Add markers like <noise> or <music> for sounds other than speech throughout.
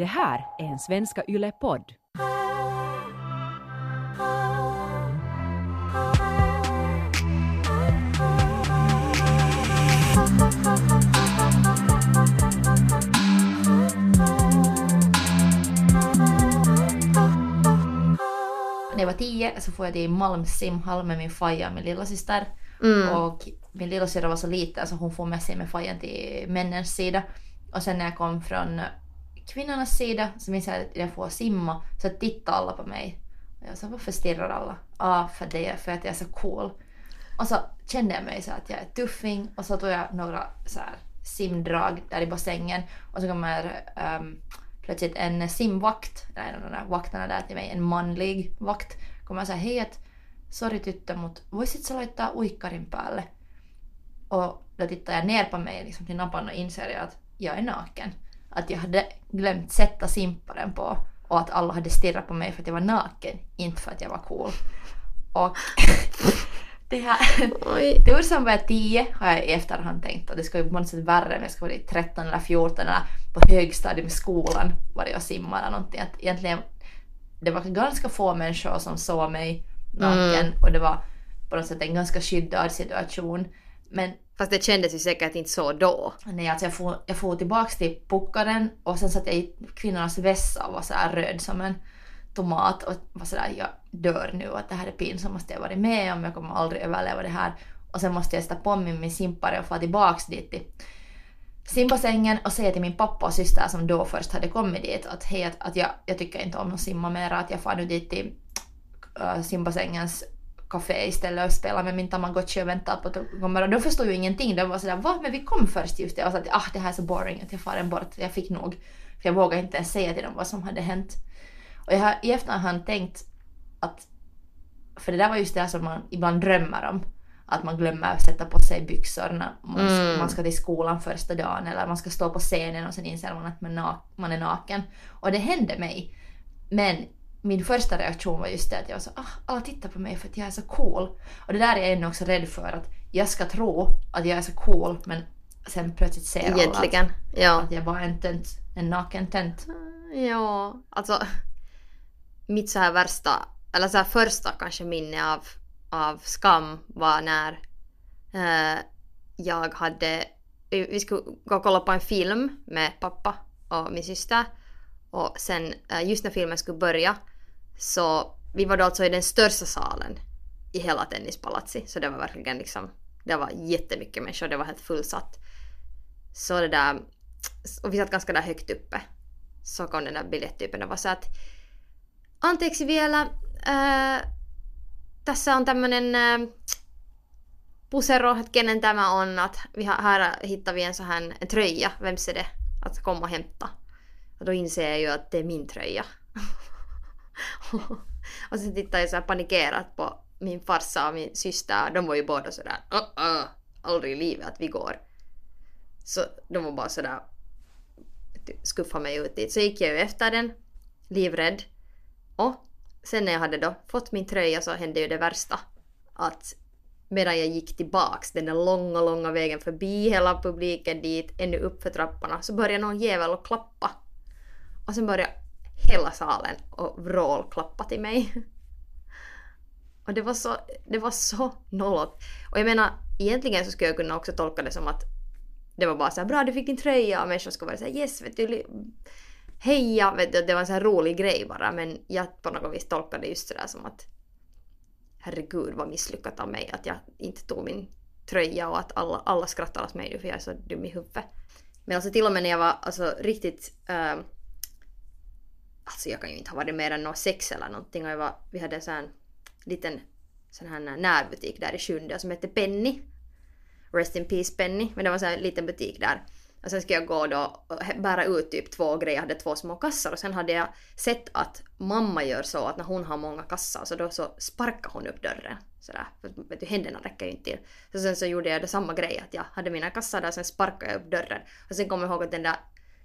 Det här är en Svenska Yle-podd. När jag var tio så får jag till Malms simhall med min faja och min lillasyster. Mm. Och min lillasyrra var så liten så hon får med sig med fajan till männens sida. Och sen när jag kom från kvinnornas sida så minns jag att jag får simma så tittade alla på mig. Och jag sa varför stirrar alla? Ja, ah, för, det, för att jag är så cool. Och så kände jag mig så att jag är tuffing och så tog jag några så här simdrag där i bassängen och så kommer um, plötsligt en simvakt, en av de där vakterna där till mig, en manlig vakt, kommer och säger hej att sorry tyttö mut voisit sä laittaa uikkarin päälle? Och då tittar jag ner på mig liksom till nappan och inser jag att jag är naken. Att jag hade glömt sätta simparen på och att alla hade stirrat på mig för att jag var naken, inte för att jag var cool. Och <laughs> det här, Oj. det var som var jag 10 har jag i efterhand tänkt och det ska ju på något sätt värre om jag ska vara 13 eller 14 eller på högstadiet med skolan var jag och simmade eller någonting. Att egentligen, det var ganska få människor som såg mig naken och det var på något sätt en ganska skyddad situation. Men Fast det kändes ju säkert inte så då. nej, alltså jag får, jag får tillbaks till puckaren och sen satt jag i kvinnornas vässa och var så här röd som en tomat och var sådär jag dör nu att det här är pinsamt jag varit med om, jag kommer aldrig överleva det här. Och sen måste jag sätta på mig min simpare och få tillbaks dit till simbassängen och säga till min pappa och syster som då först hade kommit dit att hej att, att jag, jag tycker inte om att simma mera, att jag far nu dit till äh, simbassängens café istället och spelar med min tamagotchi och väntar på att de kommer. Och de förstod ju ingenting. De var sådär va? Men vi kom först just det. Och så att ah det här är så boring att jag far en bort. Jag fick nog. För jag vågade inte ens säga till dem vad som hade hänt. Och jag har i efterhand tänkt att för det där var just det som man ibland drömmer om. Att man glömmer att sätta på sig byxorna. Man, Mm. man ska till skolan första dagen eller man ska stå på scenen och sen inser man att man, na- man är naken. Och det hände mig. Men min första reaktion var just det att jag var så ah, alla tittar på mig för att jag är så cool. Och det där är jag ännu också rädd för att jag ska tro att jag är så cool men sen plötsligt ser alla att, Egentligen. Ja. att jag bara är en tönt, en naken tönt. Ja, alltså mitt så här värsta, eller så här första kanske minne av, av skam var när eh, jag hade, vi vi skulle gå och kolla på en film med pappa och min syster och sen eh, just när filmen skulle börja så vi var då alltså i den största salen i hela Tennispalatsi så det var verkligen liksom, det var jättemycket människor, det var helt fullsatt. Så det där, och vi satt ganska där högt uppe så kom den där biljettypen och var så att anteeksi vielä, äh, tässä on tämmönen äh, pusero, että kenen tämä on, att vi har, här hittar vi en sån här en tröja, vems är det? Att komma och hämta. Och då inser jag ju att det är min tröja. <laughs> och sen tittar jag så här panikerat på min farsa och min syster, de var ju båda sådär uh, uh, aldrig i livet att vi går. Så de var bara sådär skuffa mig ut dit. Så gick jag ju efter den, livrädd. Och sen när jag hade då fått min tröja så hände ju det värsta. Att medan jag gick tillbaks den där långa, långa vägen förbi hela publiken dit, ännu upp för trapporna, så började någon jävel att klappa. Och sen började hela salen och vrålklappa till mig. <laughs> Och det var så, det var så nollot. Och jag menar, egentligen så skulle jag kunna också tolka det som att det var bara så här, bra du fick din tröja och människor skulle vara så här, yes vet du, heja, vet du, det var en så här rolig grej bara men jag på något vis tolkade just sådär som att herregud vad misslyckat av mig att jag inte tog min tröja och att alla, alla skrattade åt mig nu för jag är så dum i huvudet. Men alltså till och med när jag var alltså riktigt äh, Alltså jag kan ju inte ha varit mer än någon sex eller någonting och jag var, vi hade en sån här liten sån här närbutik där i Sjunde som hette Penny. Rest in peace Penny. Men det var så här en liten butik där. Och sen ska jag gå då och bära ut typ två grejer. Jag hade två små kassar och sen hade jag sett att mamma gör så att när hon har många kassar så då så sparkar hon upp dörren. Sådär. För vet du, händerna räcker ju inte till. Så sen så gjorde jag det samma grej att jag hade mina kassar där och sen sparkade jag upp dörren. Och sen kommer jag ihåg att den där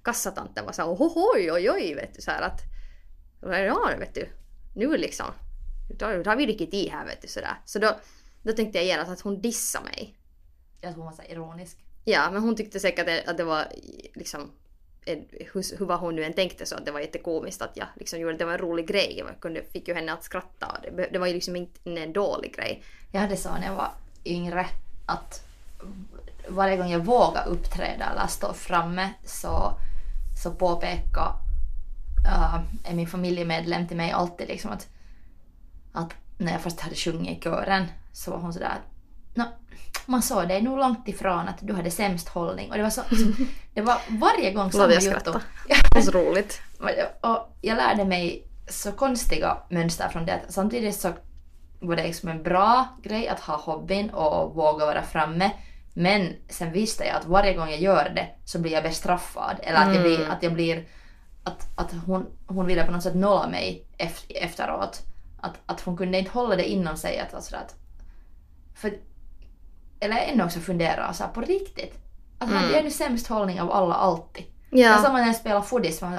kassatanten var såhär oj oj oj vet du så här att ja vet du nu liksom då har vi riktigt i här vet du sådär. Så då, då tänkte jag genast att hon dissar mig. Jag tror hon var så ironisk. Ja, men hon tyckte säkert att det, att det var liksom hur, hur var hon nu än tänkte så att det var jättekomiskt att jag liksom gjorde det var en rolig grej. Jag kunde, fick ju henne att skratta och det, det var ju liksom inte en dålig grej. Jag hade så när jag var yngre att varje gång jag vågade uppträda eller stå framme så, så påpekade uh, min familjemedlem till mig alltid liksom att, att när jag först hade sjungit i kören så var hon sådär att "Nå, man såg dig nog långt ifrån att du hade sämst hållning och det var så, liksom, det var varje gång Låt jag jotto. skratta. <laughs> Det var roligt. Och jag lärde mig så konstiga mönster från det. Samtidigt så var det liksom en bra grej att ha hobbyn och våga vara framme. Men sen visste jag att varje gång jag gör det så blir jag bestraffad. Eller att jag blir, att jag blir att, att hon, hon ville på något sätt nolla mig ef- efteråt. Att, att hon kunde inte hålla det inom sig. Att, alltså att, för, eller ännu också fundera så här, på riktigt. Att hade jag nu sämst hållning av alla alltid? Det är Ja. samma när jag spelar foodis. Man,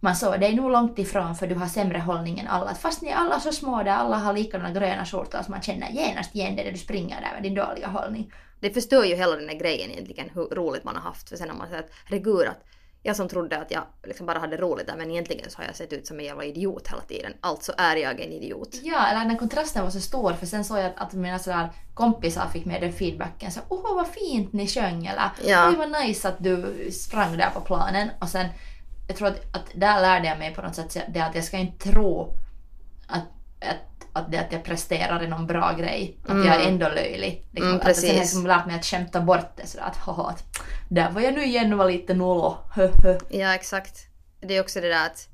man såg dig nog långt ifrån för du har sämre hållning än alla. Fast ni är alla så små där alla har likadana gröna skjortor så man känner genast igen det när du springer där med din dåliga hållning. Det förstör ju hela den här grejen egentligen hur roligt man har haft. För sen har man att herregud att jag som trodde att jag liksom bara hade roligt där men egentligen så har jag sett ut som en jävla idiot hela tiden. Alltså är jag en idiot. Ja, eller när kontrasten var så stor för sen såg jag att, att mina sådär kompisar fick med den feedbacken. Så åh vad fint ni sjöng eller Ja. oj vad nice att du sprang där på planen. Och sen, jag tror att, att där lärde jag mig på något sätt det att jag ska inte tro att, att, att det att jag presterar är någon bra grej. Att jag är ändå löjlig. Liksom, Mm, att sen har jag precis. liksom lärt mig att skämta bort det sådär att haha, att där var jag nu igen och var lite nollo. Ja exakt. Det är också det där att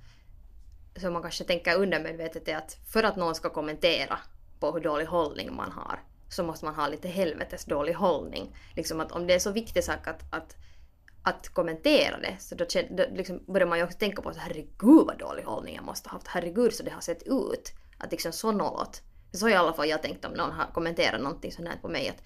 som man kanske tänker undermedvetet är att för att någon ska kommentera på hur dålig hållning man har så måste man ha lite helvetes dålig hållning. Liksom att om det är så viktig sak att, att, att kommentera det så då, då liksom börjar man ju också tänka på så herregud vad dålig hållning jag måste ha haft. Herregud så det har sett ut. Att liksom så nollot. Så i alla fall jag tänkt om någon har kommenterat någonting sånt här på mig att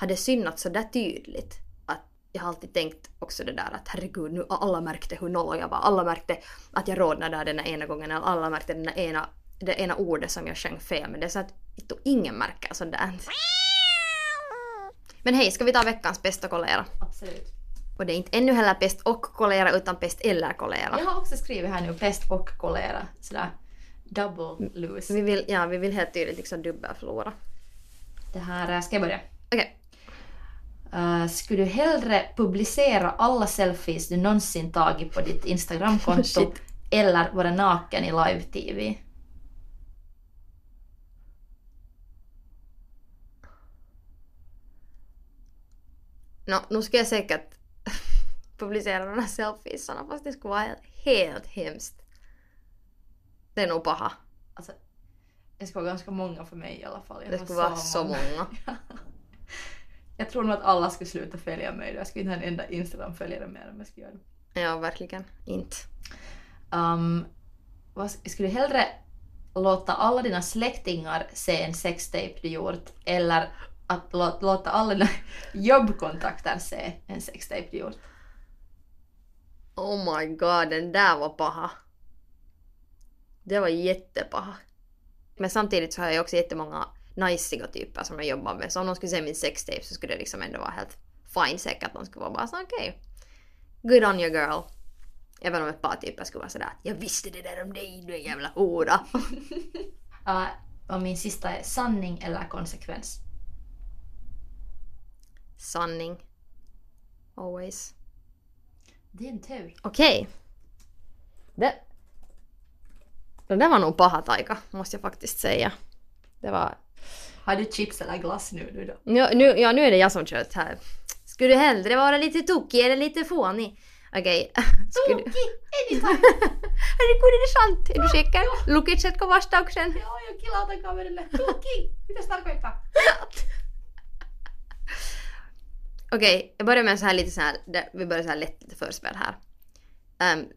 har det synat så där tydligt att jag har alltid tänkt också det där att herregud nu alla märkte hur noll jag var. Alla märkte att jag rodnade där den där ena gången. eller Alla märkte den där ena, det ena ordet som jag sjöng fel. Men det är så att ingen märker sådär. Men hej, ska vi ta veckans och kolera? Absolut. Och det är inte ännu heller pest och kolera utan pest eller kolera. Jag har också skrivit här nu pest och kolera. Sådär double lose. Vi vill, ja, vi vill helt tydligt liksom dubbelförlora. Det här, ska jag börja? Okej. Uh, skulle du hellre publicera alla selfies du någonsin tagit på ditt Instagramkonto <laughs> Shit. eller vara naken i live-tv? Nå, nu ska jag säkert <laughs> publicera här selfiesarna fast det skulle vara helt, helt hemskt. Det är nog paha. Alltså, det ska vara ganska många för mig i alla fall. Jag Det skulle vara så många. <laughs> Jag tror nog att alla skulle sluta följa mig då. Jag skulle inte ha en enda Instagram-följare mer om jag skulle göra det. Ja, verkligen. Inte. Um, vad, skulle du hellre låta alla dina släktingar se en sextape du gjort eller att lå, låta alla dina <laughs> jobbkontakter se en sextape du gjort? Oh my god, den där var paha. Det var jättepaha. Men samtidigt så har jag också jättemånga najsiga typer som jag jobbar med. Så om de skulle se min sextape så skulle det liksom ändå vara helt fine säkert. De skulle vara bara så okej. Good on you girl. Även om ett par typer skulle vara sådär jag visste det där om dig, du är jävla hora. Uh, och min sista är sanning eller konsekvens. Sanning. Always. Din tur. Okej. Det... Det där var nog paha taika, måste jag faktiskt säga. Det var... Har du chips eller glass nu, nu då? Nu, nu, ja, nu är det jag som kört här. Skulle du hellre vara lite tokig eller lite fånig? Okej. <laughs> Skulle... Tokig! Anytime! <laughs> Herregud, är det sant? Är du säker? Lukitsetko vastauksen? Joo, jo kilautan kaverille. Tokig! Mitä se tarkoittaa? Okej, jag börjar med så här lite så här, det- vi börjar så här lätt lite förspel här. Um,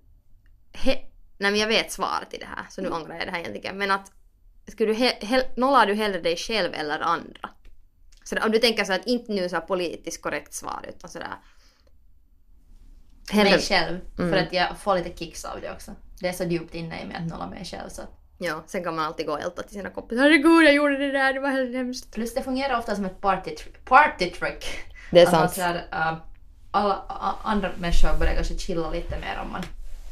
he, nej men jag vet svaret till det här, så nu ångrar jag det här egentligen. Men att, skulle du he, nollar du hellre dig själv eller andra? Så om du tänker så att inte nu så politiskt korrekt svar utan sådär. Mig själv. För Mm. att jag får lite kicks av det också. Det är så djupt inne i mig att nolla mig själv. Så. Ja, sen kan man alltid gå och älta till sina kompisar. Herregud, jag gjorde det där, det var helt hemskt. Plus det fungerar ofta som ett party trick. Party trick. Det är sant. sådär, äh, alla a- andra människor börjar kanske chilla lite mer om man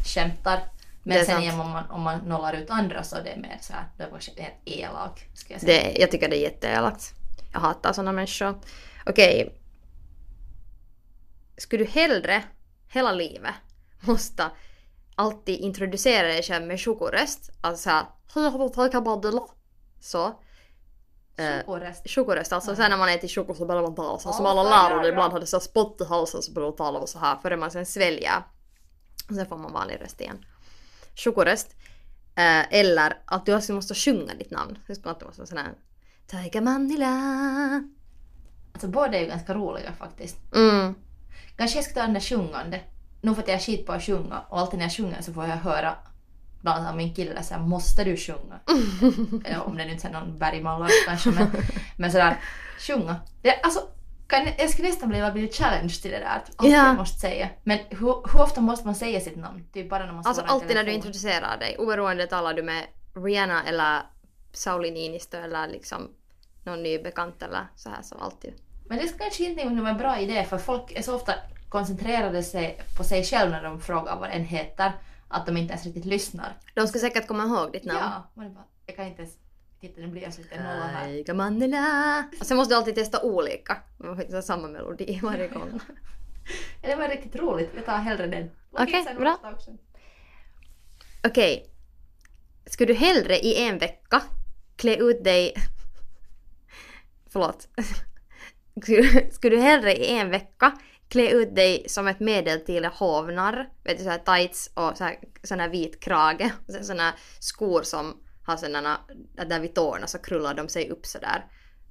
skämtar. Men sen igen om man, om man nollar ut andra så det är mer så här, då är man elak. Ska jag säga. Det, jag tycker det är jätteelakt. Jag hatar sådana människor. Okej. Skulle du hellre hela livet måste alltid introducera dig själv med chokoröst? Alltså såhär? Så. Eh, Chokorest. Chokoröst, alltså sen när man äter choko så börjar man tala så som alla lärare ibland hade så spott i halsen så börjar man tala så här före man sen sväljer. Och sen får man vanlig röst igen. Chokoröst. Eh, eller att du också måste sjunga ditt namn. Det ska inte vara så sån här Taika Manila. Alltså båda är ju ganska roliga faktiskt. Mm. Kanske jag ska ta den där sjungande. Nu för att jag är skit på att sjunga och alltid när jag sjunger så får jag höra bland annat av min kille såhär måste du sjunga? <laughs> Eller om det nu inte är någon bergmallare kanske men, men sådär sjunga. Det, alltså, kan, jag skulle nästan vilja bli challenge till det där. Att alltid Ja. jag måste säga. Men hur, hur ofta måste man säga sitt namn? Typ bara när man Alltså alltid när du telefon. introducerar dig. Oberoende talar du med Rihanna eller Sauli Niinistö eller liksom någon ny bekant eller så här så alltid. Men det kanske inte är en bra idé för folk är så ofta koncentrerade sig på sig själv när de frågar vad en heter att de inte ens riktigt lyssnar. De ska säkert komma ihåg ditt namn. Ja, bara, jag kan inte ens... Titta, nu blir jag så lite nolla här. Taika Manila. Och sen måste du alltid testa olika. Man får inte samma melodi varje gång. Ja, Det var riktigt roligt, jag tar hellre den. Okej, sen bra. Okej. Ska du hellre i en vecka klä ut dig... <laughs> Förlåt. Skulle- Skulle du hellre i en vecka klä ut dig som ett medeltida hovnar? Vet du såhär tights och så här, sån här vit krage. Och såna här skor som har sådana, där vid tårna så krullar de sig upp sådär.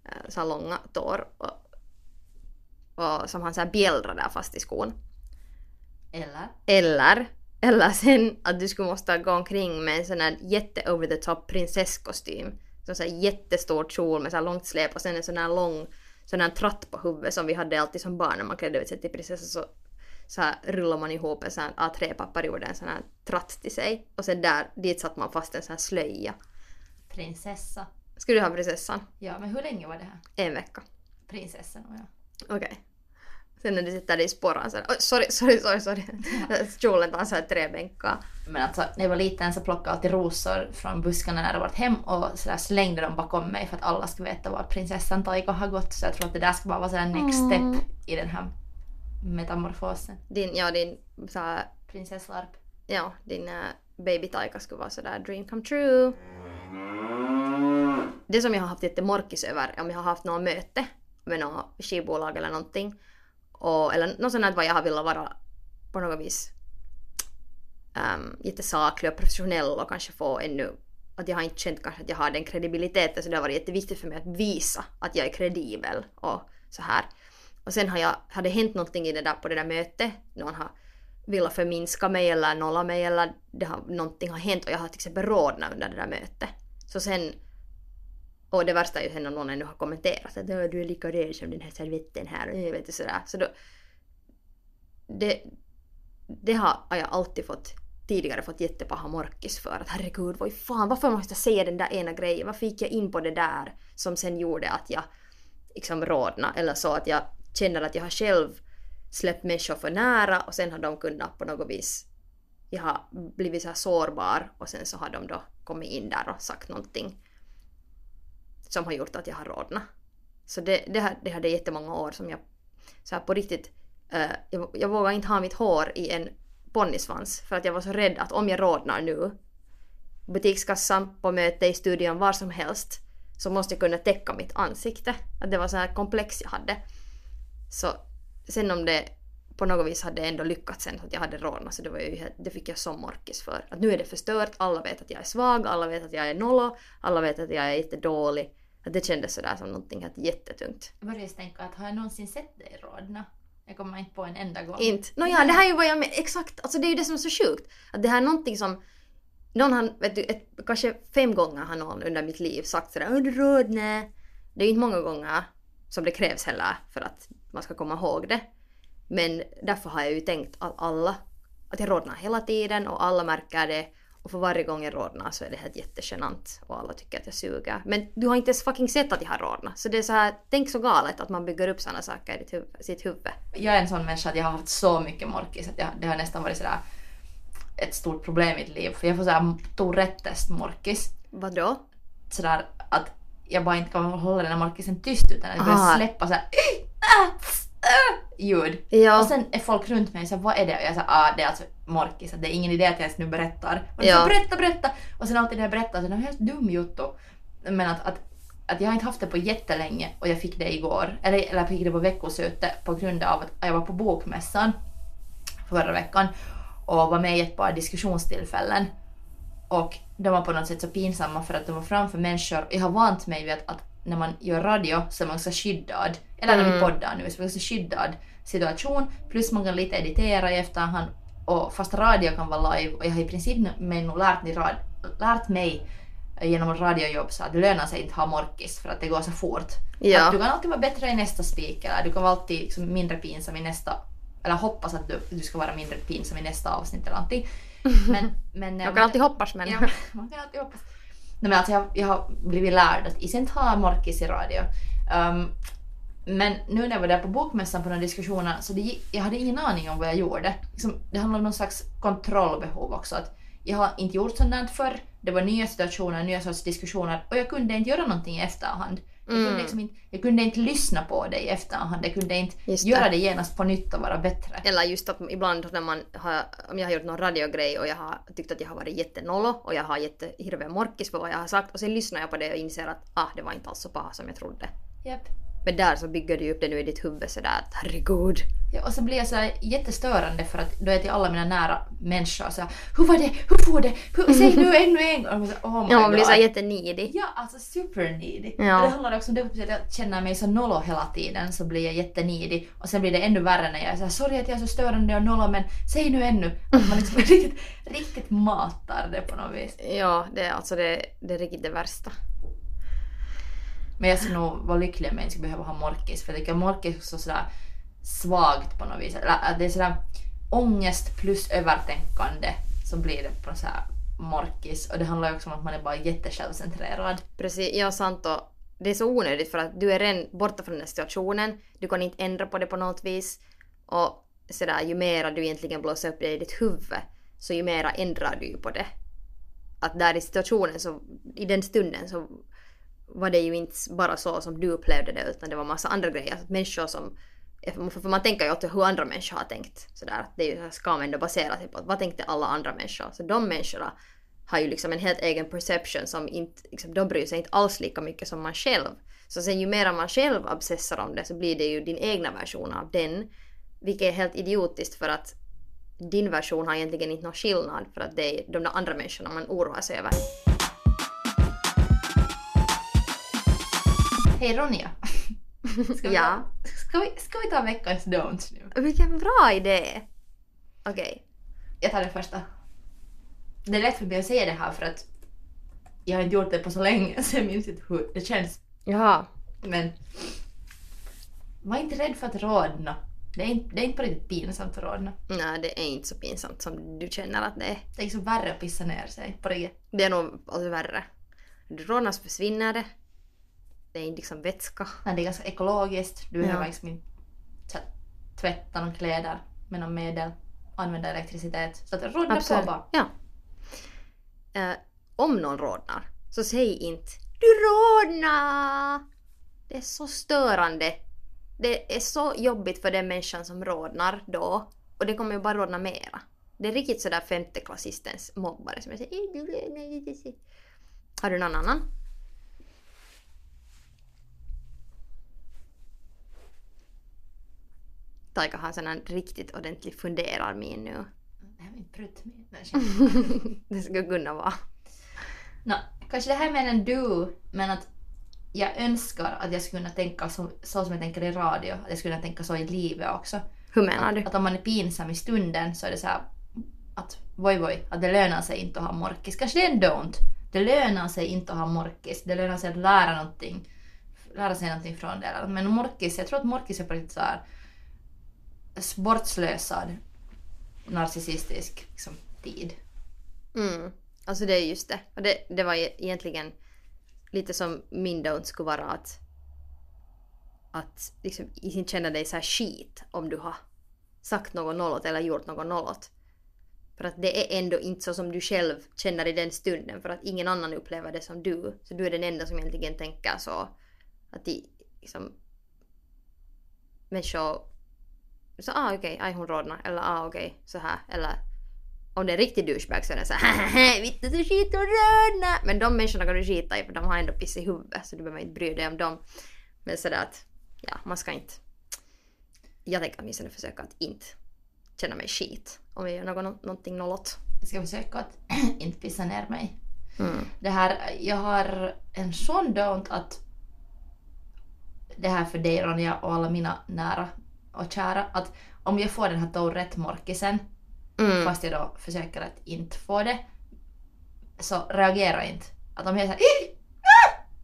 eh, Så här långa tår. Och, och som har så här bjällra där fast i skon. Eller? Eller, eller sen att du skulle måste gå omkring med en sån här jätte over the top prinsesskostym. Så så här jättestor kjol med så långt släp och sen en sån här lång sån här tratt på huvudet som vi hade alltid som barn när man klädde ut sig till prinsessa så, så här rullar man ihop en sån här A3-papper och gjorde en sån här tratt till sig. Och sen där, dit satte man fast en sån här slöja. Prinsessa. Skulle du ha prinsessan? Ja, men hur länge var det här? En vecka. Prinsessan och jag. Okej. Sen när du sitter där i sporran så oj sorry, sorry, sorry, sorry. <laughs> Kjolen tar så här tre bänkar. Men alltså, när jag var liten så plockade jag alltid rosor från buskarna när jag varit hem och så där slängde dem bakom mig för att alla skulle veta var prinsessan Taika har gått. Så jag tror att det där ska bara vara så next Mm. step i den här metamorfosen. Din, ja din så här, Prinsesslarp. ja, din uh, baby Taika skulle vara sådär dream come true. Det som jag har haft jättemorkis över om jag har haft något möte med något skivbolag eller någonting. Och, eller något sånt vad jag har velat vara på något vis um, jättesaklig och professionell och kanske få ännu att jag har inte känt kanske att jag har den kredibiliteten så det har varit jätteviktigt för mig att visa att jag är kredibel och så här. Och sen har jag, har det hänt någonting i det där på det där mötet, någon har velat förminska mig eller nolla mig eller det har, någonting har hänt och jag har till exempel rodnat under det där mötet. Så sen och det värsta är ju sen om någon ännu har kommenterat att du är lika röd som den här servetten här och vet inte sådär. Så då, det, det har jag alltid fått tidigare fått jättepaha morkis för att herregud vad fan varför måste jag säga den där ena grejen? Varför gick jag in på det där som sen gjorde att jag liksom rodna eller så att jag känner att jag har själv släppt människor för nära och sen har de kunnat på något vis jag har blivit så här sårbar och sen så har de då kommit in där och sagt någonting som har gjort att jag har rodnat. Så det, det, här, det hade jättemånga år som jag så här på riktigt uh, jag, jag vågar inte ha mitt hår i en ponnysvans för att jag var så rädd att om jag rodnar nu butikskassan, på möte, i studion, var som helst så måste jag kunna täcka mitt ansikte. Att det var så här komplex jag hade. Så sen om det på något vis hade ändå lyckats sen så att jag hade rodnat så det, var ju, det fick jag som morkis för. Att nu är det förstört, alla vet att jag är svag, alla vet att jag är nollo, alla vet att jag är jättedålig. Att det kändes sådär som någonting helt jättetungt. Jag började tänka att har jag någonsin sett dig rodna? Jag kommer inte på en enda gång. Inte. Nåja, det här är ju vad jag menar. Exakt. Alltså det är ju det som är så sjukt. Att det här är någonting som någon har, vet du, ett, kanske fem gånger har någon under mitt liv sagt sådär du rodnar. Det är ju inte många gånger som det krävs heller för att man ska komma ihåg det. Men därför har jag ju tänkt att alla, att jag rodnar hela tiden och alla märker det Och för varje gång jag rodnar så är det helt jättegenant och alla tycker att jag suger. Men du har inte ens fucking sett att jag har rodnat. Så det är så här, tänk så galet att man bygger upp sådana saker i huvud, sitt huvud. Jag är en sån människa att jag har haft så mycket morkis att jag, det har nästan varit sådär ett stort problem i mitt liv. För jag får såhär Tourettes morkis. Vadå? Sådär att jag bara inte kan hålla den här morkisen tyst utan att jag börjar släppa såhär ah, ah, ljud. Ja. Och sen är folk runt mig och säger vad är det? Och jag säger ah det är alltså morkis, det är ingen idé att jag ens nu berättar. Och Ja. säger berätta, berätta! Och sen alltid när jag berättar så är det helt dum jotto. Men att, att, att jag har inte haft det på jättelänge och jag fick det igår, eller, eller jag fick det på veckoslutet på grund av att jag var på bokmässan förra veckan och var med i ett par diskussionstillfällen. Och de var på något sätt så pinsamma för att de var framför människor. Jag har vant mig vid att, att när man gör radio så är man så skyddad. Eller när vi poddar nu så är man så skyddad situation. Plus man kan lite editera i efterhand. Och fast radio kan vara live och jag har i princip mig nog lärt, mig rad, lärt mig genom radiojobb så att det lönar sig inte att ha morkis för att det går så fort. Ja. Att du kan alltid vara bättre i nästa speak eller du kan vara alltid liksom mindre pinsam i nästa eller hoppas att du, du ska vara mindre pinsam i nästa avsnitt eller någonting. <laughs> Men, men, Jag kan alltid hoppas men... Ja, <laughs> man kan alltid hoppas. Nej, men alltså jag, jag har blivit lärd att inte ha morkis i radio. Um, men nu när jag var där på bokmässan på några diskussioner så det, jag hade ingen aning om vad jag gjorde. Liksom, det handlar om någon slags kontrollbehov också. Att jag har inte gjort sånt här förr. Det var nya situationer, nya sorts diskussioner och jag kunde inte göra någonting i efterhand. Jag, kunde liksom inte, jag kunde inte lyssna på det i efterhand. Jag kunde inte Just göra det genast på nytt och vara bättre. Eller just att ibland när man har, om jag har gjort någon radiogrej och jag har tyckt att jag har varit jättenollo och jag har jättehirveä morkis på vad jag har sagt och sen lyssnar jag på det och inser att ah, det var inte alls så paha som jag trodde. Japp. Men där så bygger du upp det nu i ditt huvud sådär att herregud. Ja, och så blir jag så här jättestörande för att då är jag till alla mina nära människor så här, Hur var det? Hur får det? Hur, säg nu <laughs> ännu en gång! Och så, oh my Ja, man blir God. såhär jättenidig. Ja, alltså super needy. Ja. Och det handlar också om det att jag känner mig så nollo hela tiden så blir jag jättenidig och sen blir det ännu värre när jag är såhär sorry att jag är så störande och nollo men säg nu ännu. Att man liksom <laughs> riktigt, riktigt matar det på något vis. Ja, det är alltså det, det är riktigt det värsta. Men jag skulle nog vara lycklig om jag inte skulle behöva ha morkis för jag tycker morkis är så sådär svagt på något vis. Äh, det är sådär ångest plus övertänkande så blir det på så här morkis och det handlar ju också om att man är bara jättesjälvcentrerad. Precis, ja sant och det är så onödigt för att du är redan borta från den här situationen, du kan inte ändra på det på något vis och sådär ju mera du egentligen blåser upp det i ditt huvud så ju mera ändrar du ju på det. Att där i situationen så, i den stunden så var det ju inte bara så som du upplevde det utan det var massa andra grejer. Människor som, för man tänker ju alltid hur andra människor har tänkt. Sådär. Det är ju så skam ändå baserat sig på vad tänkte alla andra människor. Så de människorna har ju liksom en helt egen perception som inte, liksom, de bryr sig inte alls lika mycket som man själv. Så sen ju mer man själv obsessar om det så blir det ju din egna version av den. Vilket är helt idiotiskt för att din version har egentligen inte någon skillnad för att det är de där andra människorna man oroar sig över. Hej Ronja! <laughs> Ska vi, Ja. ska vi, ska vi ta veckans don'ts nu? Vilken bra idé! Okej. Jag tar det första. Det är lätt för mig att säga det här för att jag har inte gjort det på så länge så jag minns inte hur det känns. Jaha. Men var inte rädd för att rodna. Det är inte, det är inte på riktigt pinsamt att rodna. Nej, det är inte så pinsamt som du känner att det är. Det är liksom värre att pissa ner sig på riktigt. Det är nog alltså värre. Du så försvinner det. Det är inte liksom vätska. Nej, det är ganska ekologiskt. Du behöver Ja. liksom inte tv- tvätta några kläder med någon medel. Använda elektricitet. Så att rodna på bara. Ja. Eh, om någon rodnar, så säg inte Du rodnar! Det är så störande. Det är så jobbigt för den människan som rodnar då. Och det kommer ju bara rodna mera. Det är riktigt sådär femteklassistens mobbare som jag säger Har du någon annan? Taika har en sån här riktigt ordentlig funderarmin nu. <laughs> Det här är min pruttmin. Nej, skämt. det skulle kunna vara. Nå, kanske det här med en du, men att jag önskar att jag skulle kunna tänka så, så som jag tänker i radio. Att jag skulle kunna tänka så i livet också. Hur menar du? Att om man är pinsam i stunden så är det så här att voi voi, att det lönar sig inte att ha morkis. Kanske det är en don't. Det lönar sig inte att ha morkis. Det lönar sig att lära någonting. Lära sig någonting från det. Men morkis, jag tror att morkis är på riktigt så här bortslösad narcissistisk liksom, tid. Mm. Alltså det är just det. Och det, det var egentligen lite som min don't skulle vara att att liksom inte känna dig så här skit om du har sagt något nollåt eller gjort något nollåt. För att det är ändå inte så som du själv känner i den stunden för att ingen annan upplever det som du. Så du är den enda som egentligen tänker så att de liksom människor så ah okej, okay, aj hon rodnar eller ah okej okay, så här eller om det är en riktig douchebag så är det såhär <laughs> vittu så skit och rodna. Men de människorna kan du skita i för de har ändå piss i huvudet så du behöver inte bry dig om dem. Men sådär att ja, man ska inte jag tänker åtminstone försöka att inte känna mig skit om jag gör något, någonting nollot. Jag ska försöka att <clears throat> inte pissa ner mig. Mm. Det här, jag har en sån don't att det här för dig Ronja och alla mina nära och kära att om jag får den här Tourette-morkisen Mm. fast jag då försöker att inte få det så reagera inte. Att om jag är såhär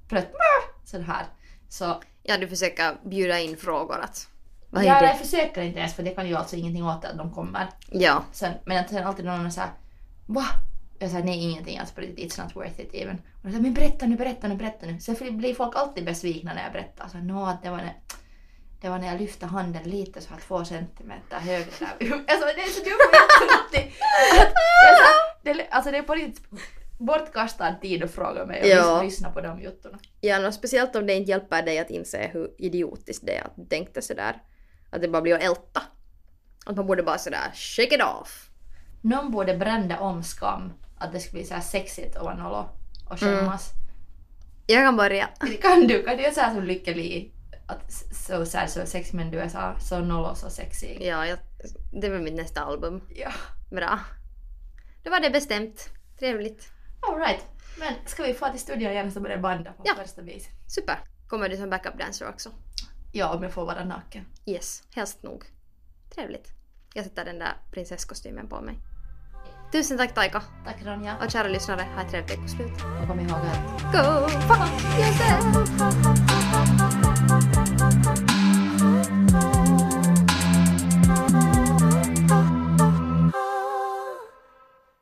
plötsligt så här så Ja, du försöker bjuda in frågor att vad ja, jag försöker inte ens för det kan ju alltså ingenting åt att de kommer. Ja. Sen, men att sen alltid någon är såhär va? Jag säger nej ingenting alltså på riktigt, it's not worth it even. Och jag säger men berätta nu, berätta nu, berätta nu. Sen blir folk alltid besvikna när jag berättar. Så att det var när, det var när jag lyfte handen lite så här två centimeter högre där. Alltså det är så dumt. Att det Alltså det är på riktigt bortkastad tid att fråga mig och Ja. lyssna- på de juttorna. Ja, och speciellt om det inte hjälper dig att inse hur idiotiskt det är att du tänkte sådär. Att det bara blir att älta. Att man borde bara sådär shake it off. Någon borde brända om skam. Att det skulle bli så här sexigt att vara nollo och skämmas. Jag kan börja. Kan du? Kan du göra så här som Lykke Li? Att s- så, så, här, så sex men du är så, så nollo så sexig. Ja, jag, det var mitt nästa album. Ja. Bra. Då var det bestämt. Trevligt. Alright. Men ska vi få till studion igen så börjar banda på Ja. första vis? Super. Kommer du som backup dancer också? Ja, om jag får vara naken. Yes, helst nog. Trevligt. Jag sätter den där prinsesskostymen på mig. Tusen tack Taika. Tack Ronja. Och kära lyssnare, ha ett trevligt veckoslut. Och kom ihåg att Go fuck yourself!